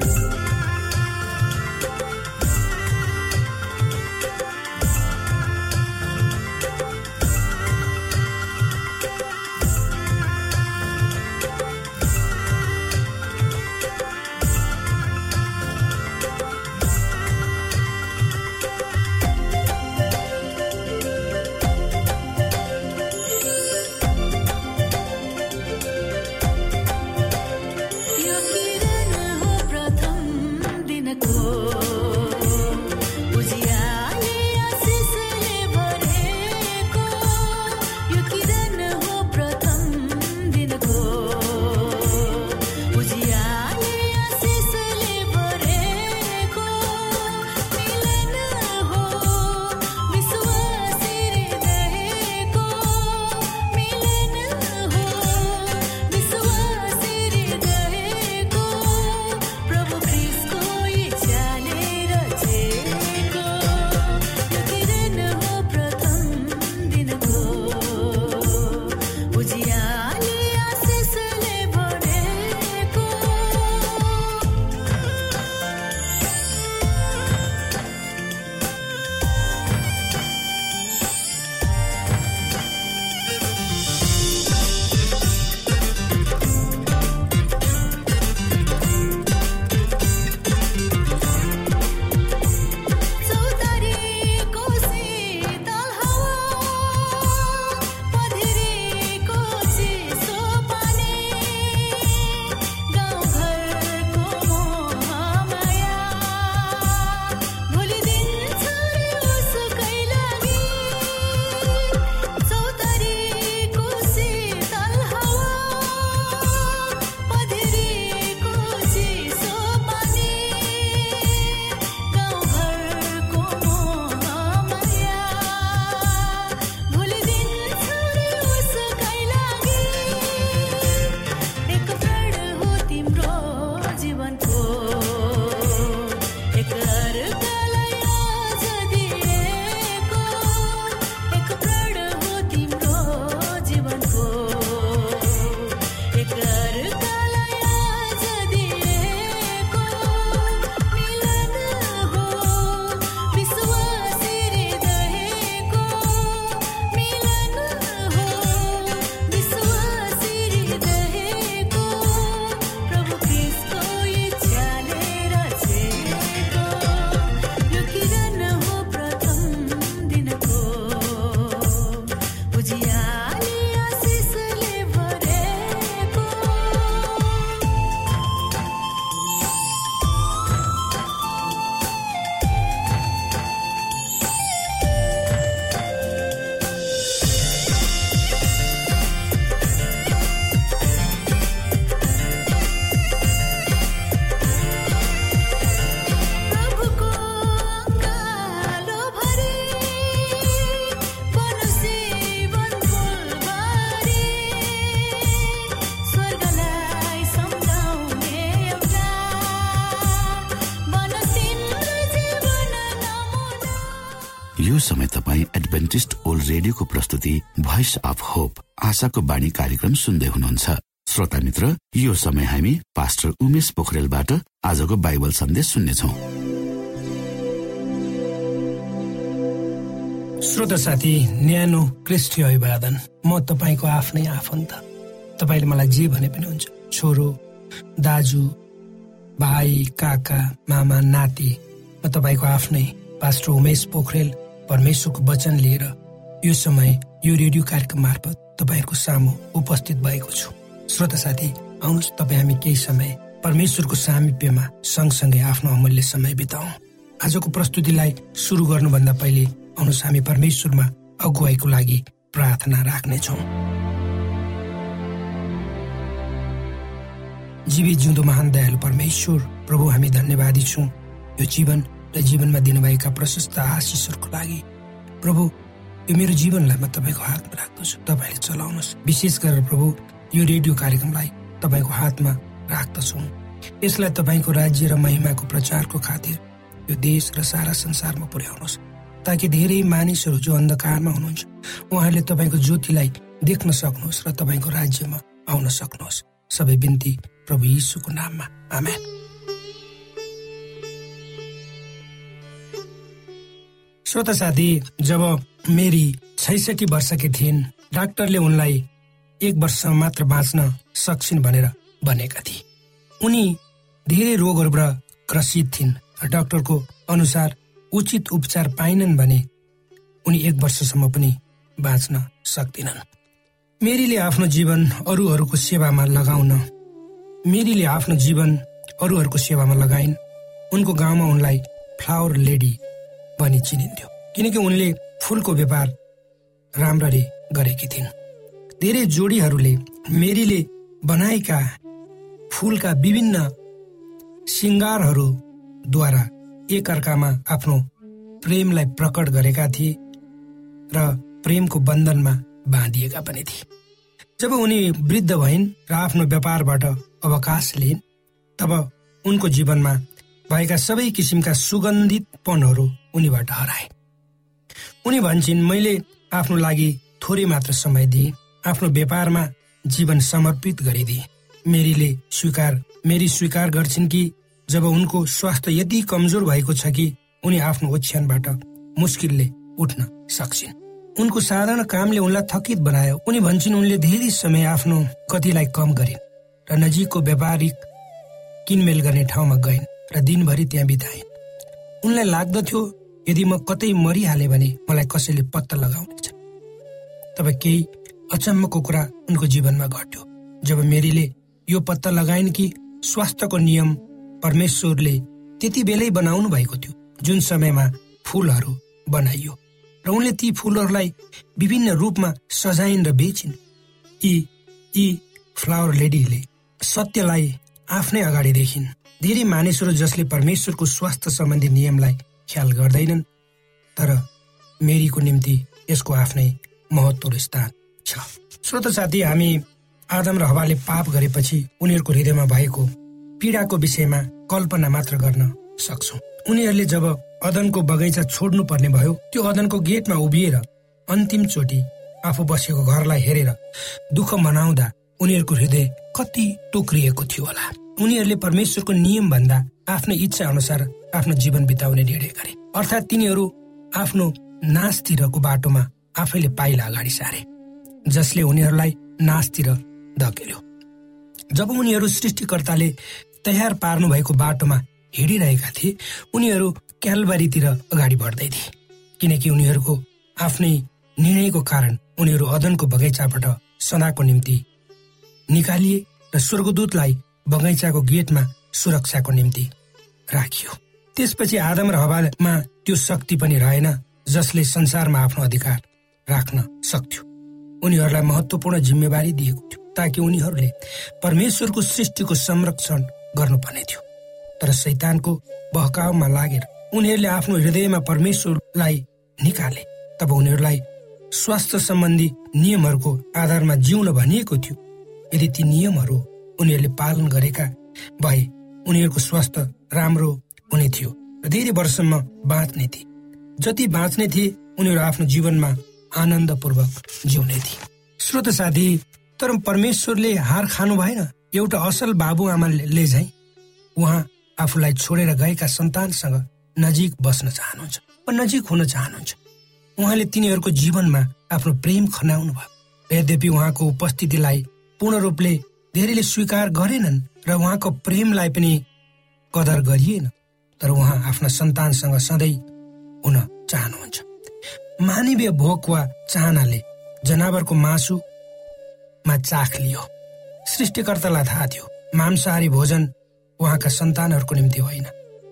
Thanks. आशाको बाणी कार्यक्रम सुन्दै हुनुहुन्छ। श्रोता मित्र यो समय हामी पास्टर उमेश पोखरेलबाट आजको बाइबल सन्देश सुन्नेछौ। श्रोता साथी न्यानो क्रिस्टी अभिवादन। म तपाईँको आफ्नै आफन्त। तपाईँले मलाई जे भने पनि हुन्छ। छोरो दाजु भाइ काका मामा नाति म तपाईँको आफ्नै पास्टर उमेश पोखरेल परमेश्वरको वचन लिएर यो समय यो रेडियो कार्यक्रम मार्फत तपाईँहरूको सामु उपस्थित भएको छु। श्रोता साथी आउनुहोस् तपाईँ हामी केही समय परमेश्वरको सामिप्यमा सँगसँगै आफ्नो अमूल्य समय बिताउँ। आजको प्रस्तुतिलाई सुरु गर्नुभन्दा पहिले आउनुहोस् हामी परमेश्वरमा अगुवाईको लागि प्रार्थना राख्नेछौँ। जीवी जिउँदो महान दयालु परमेश्वर प्रभु हामी धन्यवादी छौँ। यो जीवन र जीवनमा दिनुभएका प्रशस्त आशिषहरूको लागि। प्रभु यो मेरो जीवनलाई म तपाईँको हातमा राख्दछु। तपाईँले चलाउनुहोस्। विशेष गरेर प्रभु यो रेडियो कार्यक्रमलाई तपाईँको हातमा राख्दछौँ। यसलाई तपाईँको राज्य र महिमाको प्रचारको खातिर यो देश र सारा संसारमा पुर्याउनुहोस्। ताकि धेरै मानिसहरू जो अन्धकारमा हुनुहुन्छ उहाँहरूले तपाईँको ज्योतिलाई देख्न सक्नुहोस् र तपाईँको राज्यमा आउन सक्नुहोस्। सबै बिन्ती प्रभु यीशुको नाममा। आमेन। श्रोता साथी जब मेरी छैसठी वर्षकी थिइन् डाक्टरले उनलाई एक वर्ष मात्र बाँच्न सक्छिन् भनेर भनेका थिए। उनी धेरै रोगहरूबाट ग्रसित थिइन् डाक्टरको अनुसार उचित उपचार पाइनन् भने उनी एक वर्षसम्म पनि बाँच्न सक्दिनन्। मेरीले आफ्नो जीवन अरूहरूको सेवामा लगाउन मेरीले आफ्नो जीवन अरूहरूको सेवामा लगाइन्। उनको गाउँमा उनलाई फ्लावर लेडी भनी चिनिन्थ्यो किनकि उनले फुलको व्यापार राम्ररी गरेकी थिइन्। धेरै जोडीहरूले मेरीले बनाएका फुलका विभिन्न सिङ्गारहरूद्वारा एकअर्कामा आफ्नो प्रेमलाई प्रकट गरेका थिए र प्रेमको बन्धनमा बाँधिएका पनि थिए। जब उनी वृद्ध भइन् र आफ्नो व्यापारबाट अवकाश लिइन् तब उनको जीवनमा भएका सबै किसिमका सुगन्धितपनहरू उनीबाट हराए। उनी भन्छन् मैले आफ्नो लागि थोरै मात्र समय दिए। आफ्नो व्यापारमा जीवन समर्पित गरिदिए। मेरीले स्वीकार मेरी स्वीकार गर्छिन् कि जब उनको स्वास्थ्य यति कमजोर भएको छ कि उनी आफ्नो ओछ्यानबाट मुस्किलले उठ्न सक्छिन्। उनको साधारण कामले उनलाई थकित बनायो। उनी भन्छन् उनले धेरै समय आफ्नो कतिलाई कम गरिन् र नजिकको व्यापारिक किनमेल गर्ने ठाउँमा गइन् र दिनभरि त्यहाँ बिताइन्। उनलाई लाग्दथ्यो यदि म कतै मरिहाले भने मलाई कसैले पत्ता लगाउनेछ। तब केही अचम्मको कुरा उनको जीवनमा घट्यो। जब मेरीले यो पत्ता लगाइन् कि स्वास्थ्यको नियम परमेश्वरले त्यति बेलै बनाउनु भएको थियो जुन समयमा फुलहरू बनाइयो। र उनले ती फुलहरूलाई विभिन्न रूपमा सजाइन् र बेचिन्। यी यी फ्लावर लेडीले सत्यलाई आफ्नै अगाडि देखिन्। धेरै मानिसहरू जसले परमेश्वरको स्वास्थ्य सम्बन्धी नियमलाई ख्याल गर्दैनन् तर मेरीको निम्ति यसको आफ्नै महत्व स्थान छ। श्रोत साथी हामी आदम र हवाले पाप गरेपछि उनीहरूको हृदयमा भएको पीडाको विषयमा कल्पना मात्र गर्न सक्छौ। उनीहरूले जब अदनको बगैँचा छोड्नु पर्ने भयो त्यो अदनको गेटमा उभिएर अन्तिम चोटि आफू बसेको घरलाई हेरेर दुःख मनाउँदा उनीहरूको हृदय कति टोक्रिएको थियो होला। उनीहरूले परमेश्वरको नियम भन्दा आफ्नो इच्छा अनुसार आफ्नो जीवन बिताउने निर्णय गरे। अर्थात् तिनीहरू आफ्नो नाचतिरको बाटोमा आफैले पाइला अगाडि सारे जसले उनीहरूलाई नाचतिर धकेल्यो। जब उनीहरू सृष्टिकर्ताले तयार पार्नु भएको बाटोमा हिँडिरहेका थिए उनीहरू क्यालबारीतिर अगाडि बढ्दै थिए किनकि उनीहरूको आफ्नै निर्णयको कारण उनीहरू अदनको बगैँचाबाट सदाको निम्ति निकालिए र स्वर्गदूतलाई बगैँचाको गेटमा सुरक्षाको निम्ति राखियो। त्यसपछि आदम र हवामा त्यो शक्ति पनि रहेन जसले संसारमा आफ्नो अधिकार राख्न सक्थ्यो। उनीहरूलाई महत्वपूर्ण जिम्मेवारी दिएको थियो ताकि उनीहरूले परमेश्वरको सृष्टिको संरक्षण गर्नुपर्ने थियो। तर शैतानको बहकावमा लागेर उनीहरूले आफ्नो हृदयमा परमेश्वरलाई निकाले। तब उनीहरूलाई स्वास्थ्य सम्बन्धी नियमहरूको आधारमा जिउन भनिएको थियो। यदि ती नियमहरू उनीहरूले पालन गरेका भए उनीहरूको स्वास्थ्य राम्रो हुने थियो र धेरै वर्षसम्म बाँच्ने थिए। जति बाँच्ने थिए उनीहरू आफ्नो जीवनमा आनन्दपूर्वक जिउने थिए। श्रोत साथी तर परमेश्वरले हार खानु भएन। एउटा असल बाबुआमाले झै उहाँ आफूलाई छोडेर गएका सन्तानसँग नजिक बस्न चाहनुहुन्छ वा नजिक हुन चाहनुहुन्छ। उहाँले तिनीहरूको जीवनमा आफ्नो प्रेम खनाउनु भयो यद्यपि उहाँको उपस्थितिलाई पूर्ण रूपले धेरैले स्वीकार गरेनन् र उहाँको प्रेमलाई पनि कदर गरिएन। तर उहाँ आफ्ना सन्तानसँग सधैँ हुन चाहनुहुन्छ। मानवीय भोक वा चाहनाले जनावरको मासुमा चाख लियो। सृष्टिकर्तालाई थाहा थियो मांसाहारी भोजन उहाँका सन्तानहरूको निम्ति होइन।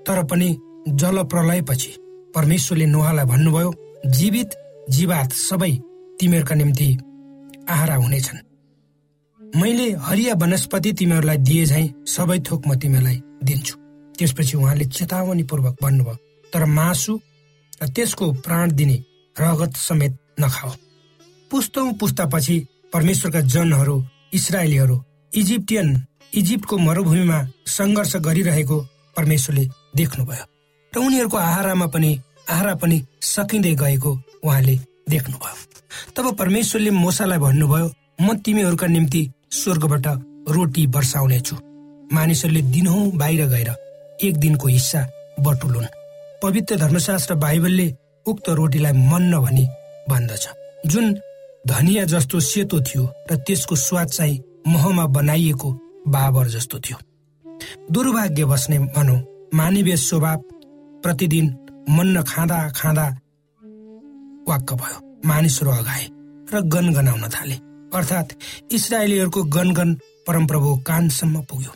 तर पनि जल प्रलयपछि परमेश्वरले नुहालाई भन्नुभयो जीवित जीवात सबै तिमीहरूका निम्ति आहारा हुनेछन्। मैले हरिया वनस्पति तिमीहरूलाई दिए झै सबै थोक म तिमीहरूलाई दिन्छु। त्यसपछि उहाँले चेतावनी पूर्वक भन्नुभयो तर मासु र त्यसको प्राण दिने रगत समेत नखाओ। पुस्तौँ पुस्तापछि परमेश्वरका जनहरू इसरायलीहरू इजिप्टियन इजिप्टको मरुभूमिमा सङ्घर्ष गरिरहेको परमेश्वरले देख्नुभयो। र उनीहरूको आहारामा पनि आहारा पनि सकिँदै गएको उहाँले देख्नुभयो। तब परमेश्वरले मोसालाई भन्नुभयो म तिमीहरूका निम्ति स्वर्गबाट रोटी वर्षाउने छु मानिसहरूले दिनहुँ बाहिर गएर एक दिनको हिस्सा बटुलुन्। पवित्र धर्मशास्त्र बाइबलले उक्त रोटीलाई मन्न भनी भन्दछ। जुन धनिया जस्तो सेतो थियो र त्यसको स्वाद चाहिँ महमा बनाइएको बाबर जस्तो थियो। दुर्भाग्य बस्ने भनौँ मानवीय स्वभाव प्रतिदिन मन्न खाँदा खाँदा वाक्क भयो। मानिसहरू अगाए र गन गनाउन थाले। अर्थात् इसरायलीहरूको गनगन परमप्रभु कानसम्म पुग्यो।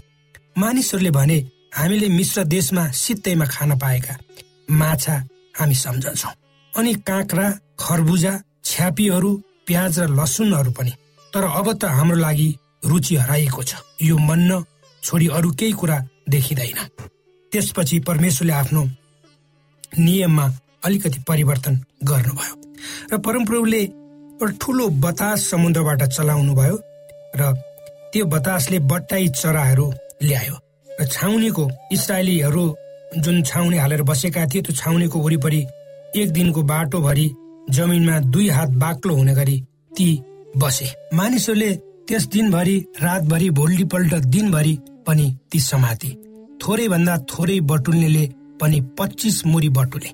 मानिसहरूले भने हामीले मिश्र देशमा सित्तैमा खान पाएका माछा हामी सम्झन्छौ। अनि काँक्रा खरबुजा छ्यापीहरू प्याज र लसुनहरू पनि। तर अब त हाम्रो लागि रुचि हराइएको छ। यो मन्न छोडी अरू केही कुरा देखिँदैन। त्यसपछि परमेश्वरले आफ्नो नियममा अलिकति परिवर्तन गर्नुभयो। र परमप्रभुले ठुलो बतास समुद्रबाट चलाउनु भयो र त्यो बतासले बट्टाई चराहरू ल्यायो र छाउनीको इसरायलीहरू जुन छाउनी हालेर बसेका थिए त्यो छाउनीको वरिपरि एक दिनको बाटोभरि जमिनमा दुई हात बाक्लो हुने गरी ती बसे। मानिसहरूले त्यस दिनभरि रातभरि भोलिपल्ट दिनभरि पनि ती समाते। थोरै भन्दा थोरै बटुल्नेले पनि पच्चिस मुरी बटुले।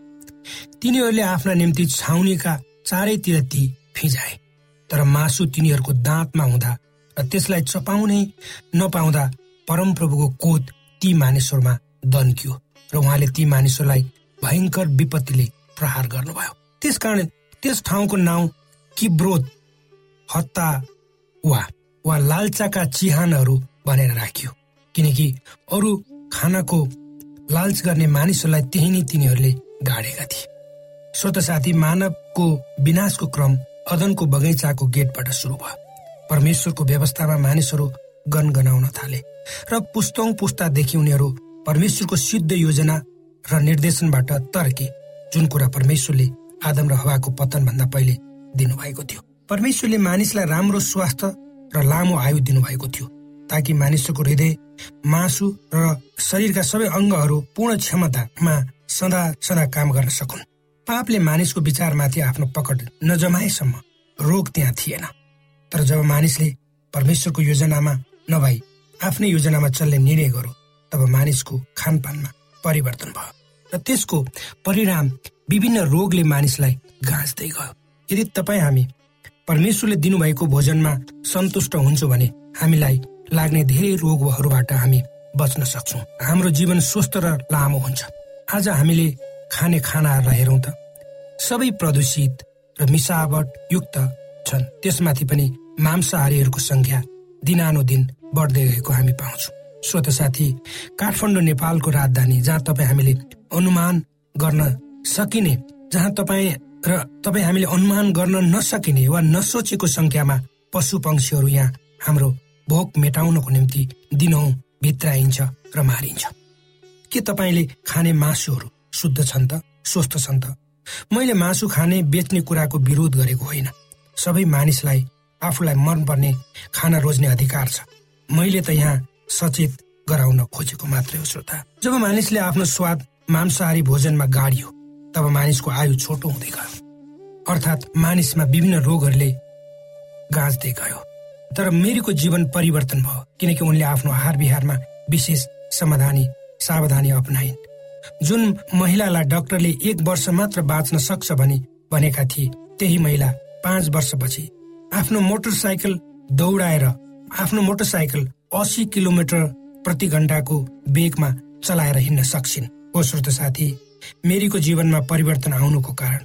तिनीहरूले आफ्ना निम्ति छाउनीका चारैतिर ती फिजाए तर मासु तिनीहरूको दाँतमा हुँदा र त्यसलाई चपाउनै नपाउँदा परमप्रभुको कोत ती मानिसहरूमा दन्कियो र उहाँले ती मानिसहरूलाई भयङ्कर विपत्तिले प्रहार गर्नुभयो। त्यसकारण त्यस ठाउँको नाउँ किब्रोत हत्ता वा वा लालचाका चिहानहरू भनेर राखियो। किनकि अरू खानाको लालच गर्ने मानिसहरूलाई त्यही नै तिनीहरूले गाडेका थिए। स्वत साथी मानवको विनाशको क्रम अदनको बगैँचाको गेटबाट सुरु भयो। परमेश्वरको व्यवस्थामा मानिसहरू गनगनाउन थाले र पुस्तौं पुस्तादेखि उनीहरू परमेश्वरको सिद्ध योजना र निर्देशनबाट तर्के जुन कुरा परमेश्वरले आदम र हवाको पतनभन्दा पहिले दिनुभएको थियो। परमेश्वरले मानिसलाई राम्रो स्वास्थ्य र लामो आयु दिनुभएको थियो ताकि मानिसको हृदय मासु र शरीरका सबै अङ्गहरू पूर्ण क्षमतामा सदा सदा काम गर्न सकुन्। पापले मानिसको विचारमाथि आफ्नो पकड नजमाएसम्म रोग त्यहाँ थिएन। तर जब मानिसले परमेश्वरको योजनामा नभई आफ्नै योजनामा चल्ने निर्णय गर्यो तब मानिसको खानपानमा परिवर्तन भयो र त्यसको परिणाम विभिन्न रोगले मानिसलाई गाँच्दै गयो। यदि तपाईँ हामी परमेश्वरले दिनुभएको भोजनमा सन्तुष्ट हुन्छौँ भने हामीलाई लाग्ने धेरै रोगहरूबाट हामी बच्न सक्छौँ। हाम्रो जीवन स्वस्थ र लामो हुन्छ। आज हामीले खाने खानाहरूलाई हेरौँ त। सबै प्रदूषित र मिसावट युक्त छन्। त्यसमाथि पनि मांसाहारीहरूको संख्या दिनानुदिन बढ्दै गएको हामी पाउँछौँ। स्वत साथी काठमाडौँ नेपालको राजधानी जहाँ तपाईँ हामीले अनुमान गर्न सकिने जहाँ तपाईँ र तपाईँ हामीले अनुमान गर्न नसकिने वा नसोचेको संख्यामा पशु पंक्षीहरू यहाँ हाम्रो भोक मेटाउनको निम्ति दिनौँ भित्राइन्छ र मारिन्छ। के तपाईँले खाने मासुहरू शुद्ध छन् त स्वस्थ छन् त। मैले मासु खाने बेच्ने कुराको विरोध गरेको होइन। सबै मानिसलाई आफूलाई मन पर्ने खाना रोज्ने अधिकार छ। मैले त यहाँ सचेत गराउन खोजेको मात्रै हो श्रोता। जब मानिसले आफ्नो स्वाद मांसाहारी भोजनमा गाडियो तब मानिसको आयु छोटो हुँदै गयो। अर्थात् मानिसमा विभिन्न रोगहरूले गाँच्दै गयो। तर मेरीको जीवन परिवर्तन भयो किनकि उनले आफ्नो आहार विहारमा विशेष समाधानी सावधानी अपनाइन्। जुन महिलालाई डाक्टरले एक वर्ष मात्र बाँच्न सक्छ भनी भनेका थिए त्यही महिला पाँच वर्षपछि आफ्नो मोटरसाइकल दौडाएर आफ्नो मोटरसाइकल असी किलोमिटर प्रति घन्टाको वेगमा चलाएर हिँड्न सक्छिन्। हो श्रोत साथी मेरीको जीवनमा परिवर्तन आउनुको कारण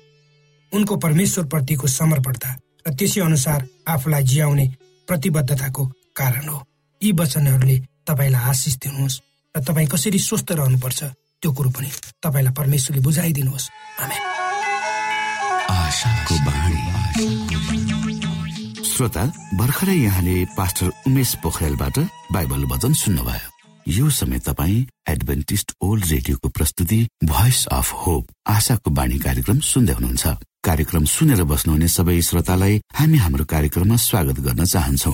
उनको परमेश्वर प्रतिको समर्पणता र त्यसै अनुसार आफूलाई जियाउने प्रतिबद्धताको कारण हो। यी वचनहरूले तपाईँलाई आशिष दिनुहोस् र तपाईँ कसरी स्वस्थ रहनुपर्छ त्यो कुरो पनि तपाईँलाई परमेश्वरले बुझाइदिनुहोस्। श्रोता भर्खरै यहाँले पास्टर उमेश पोखरेलबाट बाइबल वचन सुन्नुभयो। यो समय तपाईँ एडभेन्टिस्ट ओल्ड रेडियोको प्रस्तुति भोइस अफ होप आशाको बाणी कार्यक्रम सुन्दै हुनुहुन्छ। कार्यक्रम सुनेर बस्नुहुने सबै श्रोतालाई हामी हाम्रो कार्यक्रममा स्वागत गर्न चाहन्छौ।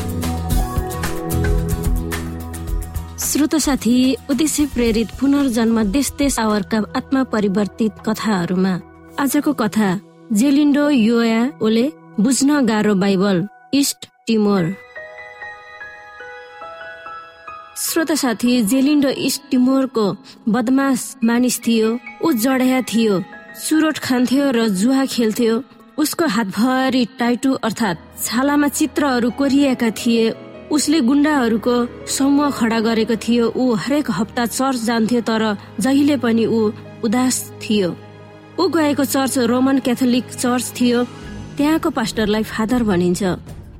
श्रोत साथी उद्देश्य प्रेरित पुनर्जन्म देश देश आवरका आत्मा परिवर्तित कथाहरूमा आजको कथा जेलिन्डो योया ओले बुझ्न गाह्रो बाइबल इस्ट टिमोर श्रोत साथी जेलिन्डो इस्ट टिमोरको बदमास मानिस थियो ऊ जडाया थियो सुरोट खान्थ्यो र जुवा खेल्थ्यो उसको हातभरि टाइटु अर्थात् छालामा चित्रहरू कोरिएका थिए उसले गुन्डाहरूको समूह खडा गरेको थियो। ऊ हरेक हप्ता चर्च जान्थ्यो तर जहिले पनि ऊ उदास थियो। ऊ गएको चर्च रोमन क्याथोलिक चर्च थियो। त्यहाँको पास्टरलाई फादर भनिन्छ।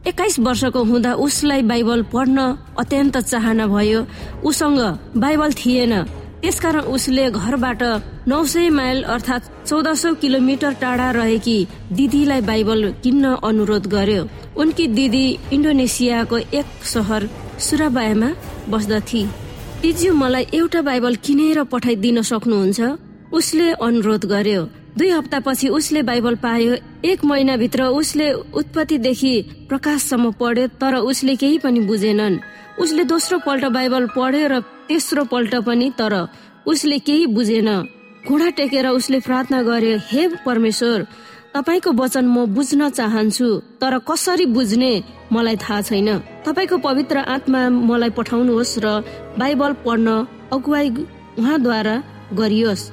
एक्काइस वर्षको हुँदा उसलाई बाइबल पढ्न अत्यन्त चाहना भयो। उसँग बाइबल थिएन। त्यसकारण उसले घरबाट नौ सय माइल अर्थात् चौध सौ किलोमिटर टाढा रहेकी दिदीलाई बाइबल किन्न अनुरोध गर्यो। उनकी दिदी इन्डोनेसियाको एक सहर सुराबायामा बस्दथे। दिज्यू मलाई एउटा बाइबल किनेर पठाइदिन सक्नुहुन्छ? उसले अनुरोध गर्यो। दुई हप्तापछि उसले बाइबल पायो। एक महिनाभित्र उसले उत्पत्तिदेखि प्रकाशसम्म पढ्यो तर उसले केही पनि बुझेनन्। उसले दोस्रो पल्ट बाइबल पढ्यो र तेस्रो पल्ट पनि तर उसले केही बुझेन। घुँडा टेकेर उसले प्रार्थना गर्यो हे परमेश्वर तपाईँको वचन म बुझ्न चाहन्छु तर कसरी बुझ्ने मलाई थाहा छैन। तपाईँको पवित्र आत्मा मलाई पठाउनुहोस् र बाइबल पढ्न अगुवाई उहाँद्वारा गरियोस्।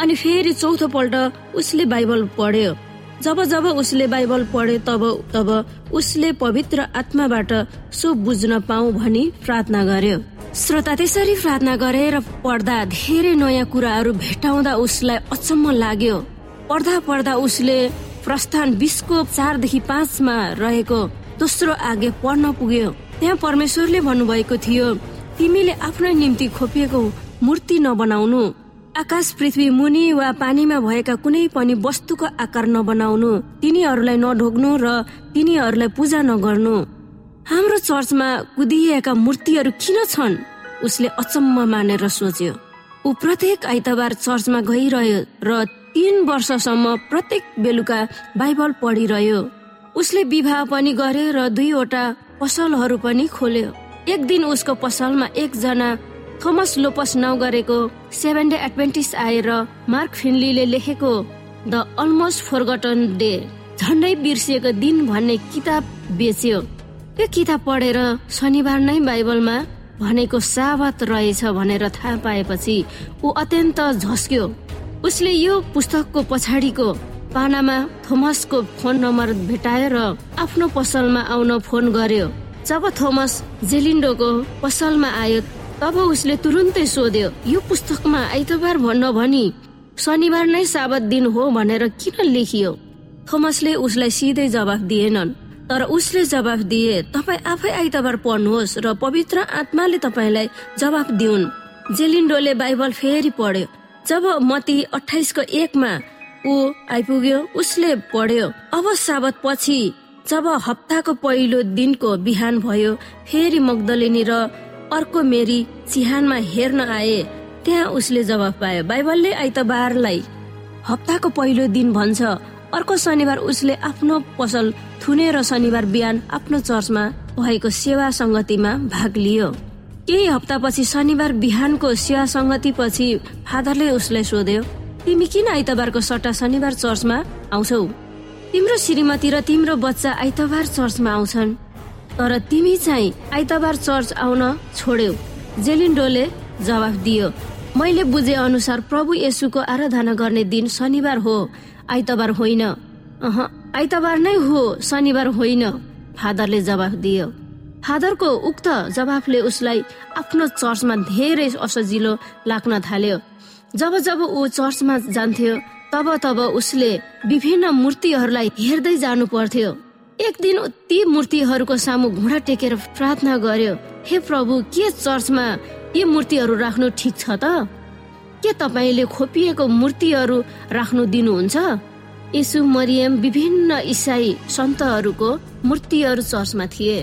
अनि फेरि चौथो पल्ट उसले बाइबल पढ्यो। जब जब उसले बाइबल पढे तब तब उसले पवित्र आत्माबाट सो बुझ्न पाऊ भनी प्रार्थना गर्यो। श्रोता त्यसरी प्रार्थना गरेर पढ्दा धेरै नयाँ कुराहरू भेटाउँदा उसलाई अचम्म लाग्यो। पढ्दा पढ्दा उसले प्रस्थान बिसको चारदेखि पाँचमा रहेको दोस्रो आगे पढ्न पुग्यो। त्यहाँ परमेश्वरले भन्नुभएको थियो तिमीले आफ्नो निम्ति खोपिएको मूर्ति नबनाउनु। आकाश पृथ्वी मुनि वा पानीमा भएका कुनै पनि वस्तुको आकार नबनाउनु। तिनीहरूलाई नढोग्नु र तिनीहरूलाई पूजा नगर्नु। हाम्रो चर्चमा कुदिएका मूर्तिहरू किन छन्? उसले अचम्म मानेर सोच्यो। ऊ प्रत्येक आइतबार चर्चमा गइरह्यो र तीन वर्षसम्म प्रत्येक बेलुका बाइबल पढिरह्यो। उसले विवाह पनि गर्यो र दुईवटा पसलहरू पनि खोल्यो। एक दिन उसको पसलमा एकजना थोमस लोपस नाउँ गरेको सेभेन डे एडभेन्टिस आएर मार्क फिन्लीले लेखेको द अलमोस्ट फोरगटन डे झन्डै बिर्सिएको दिन भन्ने किताब बेच्यो। त्यो किताब पढेर शनिबार नै बाइबलमा भनेको साबत रहेछ भनेर थाहा पाएपछि ऊ अत्यन्त झस्क्यो। उसले यो पुस्तकको पछाडिको पानामा थोमसको फोन नम्बर भेटाएर आफ्नो पसलमा आउन फोन गर्यो। जब थोमस जेलिन्डोको पसलमा आयो तब उसले तुरुन्तै सोध्यो यो पुस्तकमा आइतबार भन्न भनी शनिबार नै साबत दिन हो भनेर किन लेखियो? थोमसले उसलाई सिधै जवाफ दिएनन्। तर उसले जवाफ दिए तपाईँ आफै आइतबार पढ्नुहोस् र पवित्र आत्माले तपाईँलाई जवाफ दिउन्। जेलिन्डोले बाइबल फेरि पढ्यो। जब मती अठाइसको एकमा ऊ आइपुग्यो उसले पढ्यो अब साबत पछि जब हप्ताको पहिलो दिनको बिहान भयो फेरि मगदलिनी र अर्को मेरी चिहानमा हेर्न आए। त्यहाँ उसले जवाफ पायो बाइबलले आइतबारलाई हप्ताको पहिलो दिन भन्छ। अर्को शनिबार उसले आफ्नो पसल थुने र शनिबार बिहान आफ्नो चर्चमा भएको सेवा संगतिमा भाग लियो। केही हप्तापछि शनिबार बिहानको सेवा संगति पछि फादरले उसलाई सोध्यो तिमी किन आइतबारको सट्टा शनिबार चर्चमा आउँछौ? तिम्रो श्रीमती र तिम्रो बच्चा आइतबार चर्चमा आउँछन् तर तिमी चाहिँ आइतबार चर्च आउन छोड्यौ। जेलिन्डोले जवाफ दियो मैले बुझे अनुसार प्रभु येसुको आराधना गर्ने दिन शनिबार हो। आइतबार होइन। अह आइतबार नै हो शनिबार होइन फादरले जवाफ दियो। फादरको उक्त जवाफले उसलाई आफ्नो चर्चमा धेरै असजिलो लाग्न थाल्यो। जब जब ऊ चर्चमा जान्थ्यो तब तब उसले विभिन्न मूर्तिहरूलाई हेर्दै जानु पर्थ्यो। एक दिन ती मूर्तिहरूको सामु घुँडा टेकेर प्रार्थना गर्यो हे प्रभु के चर्चमा यी मूर्तिहरू राख्नु ठिक छ त? के तपाईँले खोपिएको मूर्तिहरू राख्नु दिनुहुन्छ? यसु मरियम विभिन्न इसाई सन्तहरूको मूर्तिहरू चर्चमा थिए।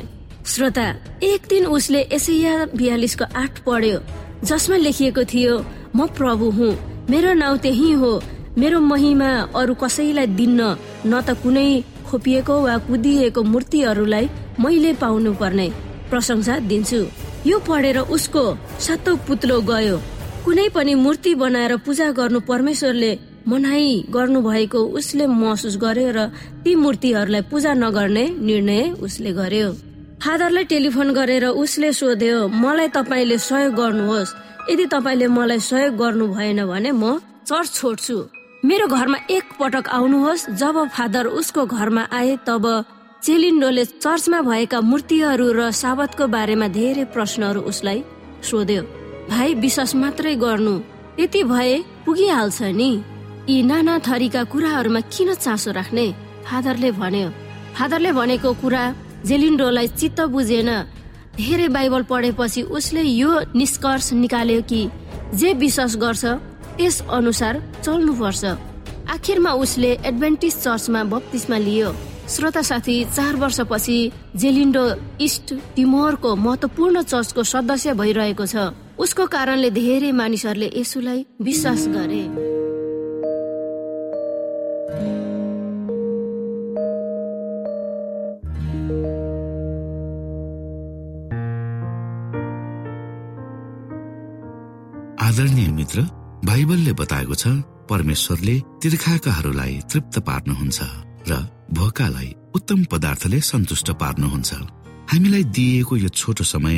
श्रोता एक दिन उसले एसैया बियालिसको आठ पढ्यो जसमा लेखिएको थियो म प्रभु हुँ मेरो नाउँ त्यही हो मेरो महिमा अरू कसैलाई दिन्न न त कुनै खोपिएको वा कुदिएको मूर्तिहरूलाई मैले पाउनु पर्ने प्रशंसा दिन्छु। यो पढेर उसको सातो पुत्लो गयो। कुनै पनि मूर्ति बनाएर पूजा गर्नु परमेश्वरले मनाई गर्नु भएको उसले महसुस गर्यो र ती मूर्तिहरूलाई पूजा नगर्ने निर्णय उसले गर्यो। फादरलाई टेलिफोन गरेर उसले सोध्यो मलाई तपाईँले सहयोग गर्नुहोस्। यदि तपाईँले मलाई सहयोग गर्नु भएन भने म चर्च छोड्छु। मेरो घरमा एक पटक आउनुहोस्। जब फादर उसको घरमा आए तब चेलिन्डोले चर्चमा भएका मूर्तिहरू र साबतको बारेमा धेरै प्रश्नहरू उसलाई सोध्यो। भाइ विश्वास मात्रै गर्नु। यति भए पुगिहाल्छ नि। यी नाना थरीका कुराहरूमा किन चासो राख्ने? फादरले भन्यो। फादरले भनेको कुरा जेलिन्डोलाई चित्त बुझेन। धेरै बाइबल पढेपछि उसले यो निष्कर्ष निकाल्यो कि जे विश्वास गर्छ त्यस अनुसार चल्नुपर्छ। आखिरमा उसले एडभेन्टिस चर्चमा बत्तिसमा लियो। श्रोता साथी चार वर्षपछि जेलिन्डो इस्ट टिमोरको महत्वपूर्ण चर्चको सदस्य भइरहेको छ। उसको कारणले धेरै मानिसहरूले यसुलाई विश्वास गरे। आदरणीय मित्र बाइबलले बताएको छ परमेश्वरले तिर्खाकाहरूलाई तृप्त पार्नुहुन्छ र भोकालाई उत्तम पदार्थले सन्तुष्ट पार्नुहुन्छ। हामीलाई दिइएको यो छोटो समय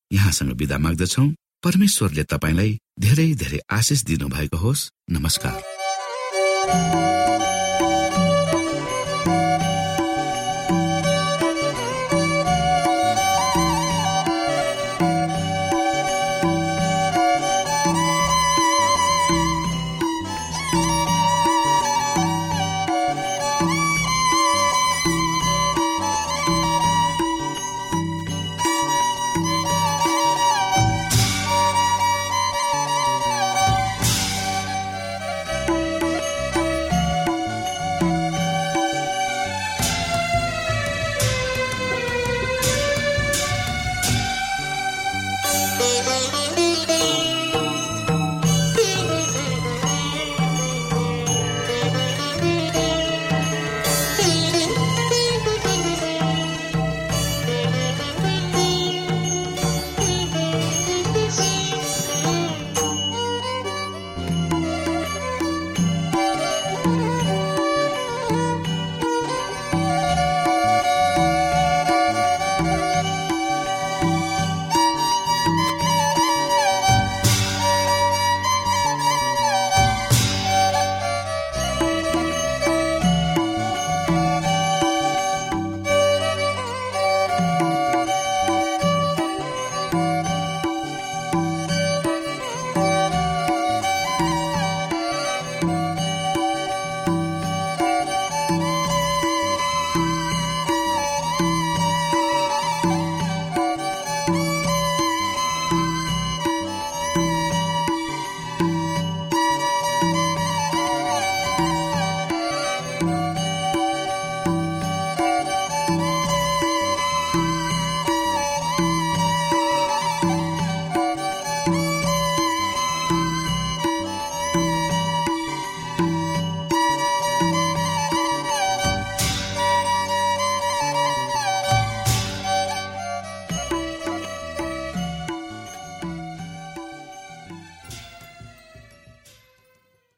यहाँसँग विदा माग्दछौ। परमेश्वरले तपाईँलाई धेरै धेरै आशिष दिनुभएको होस्। नमस्कार।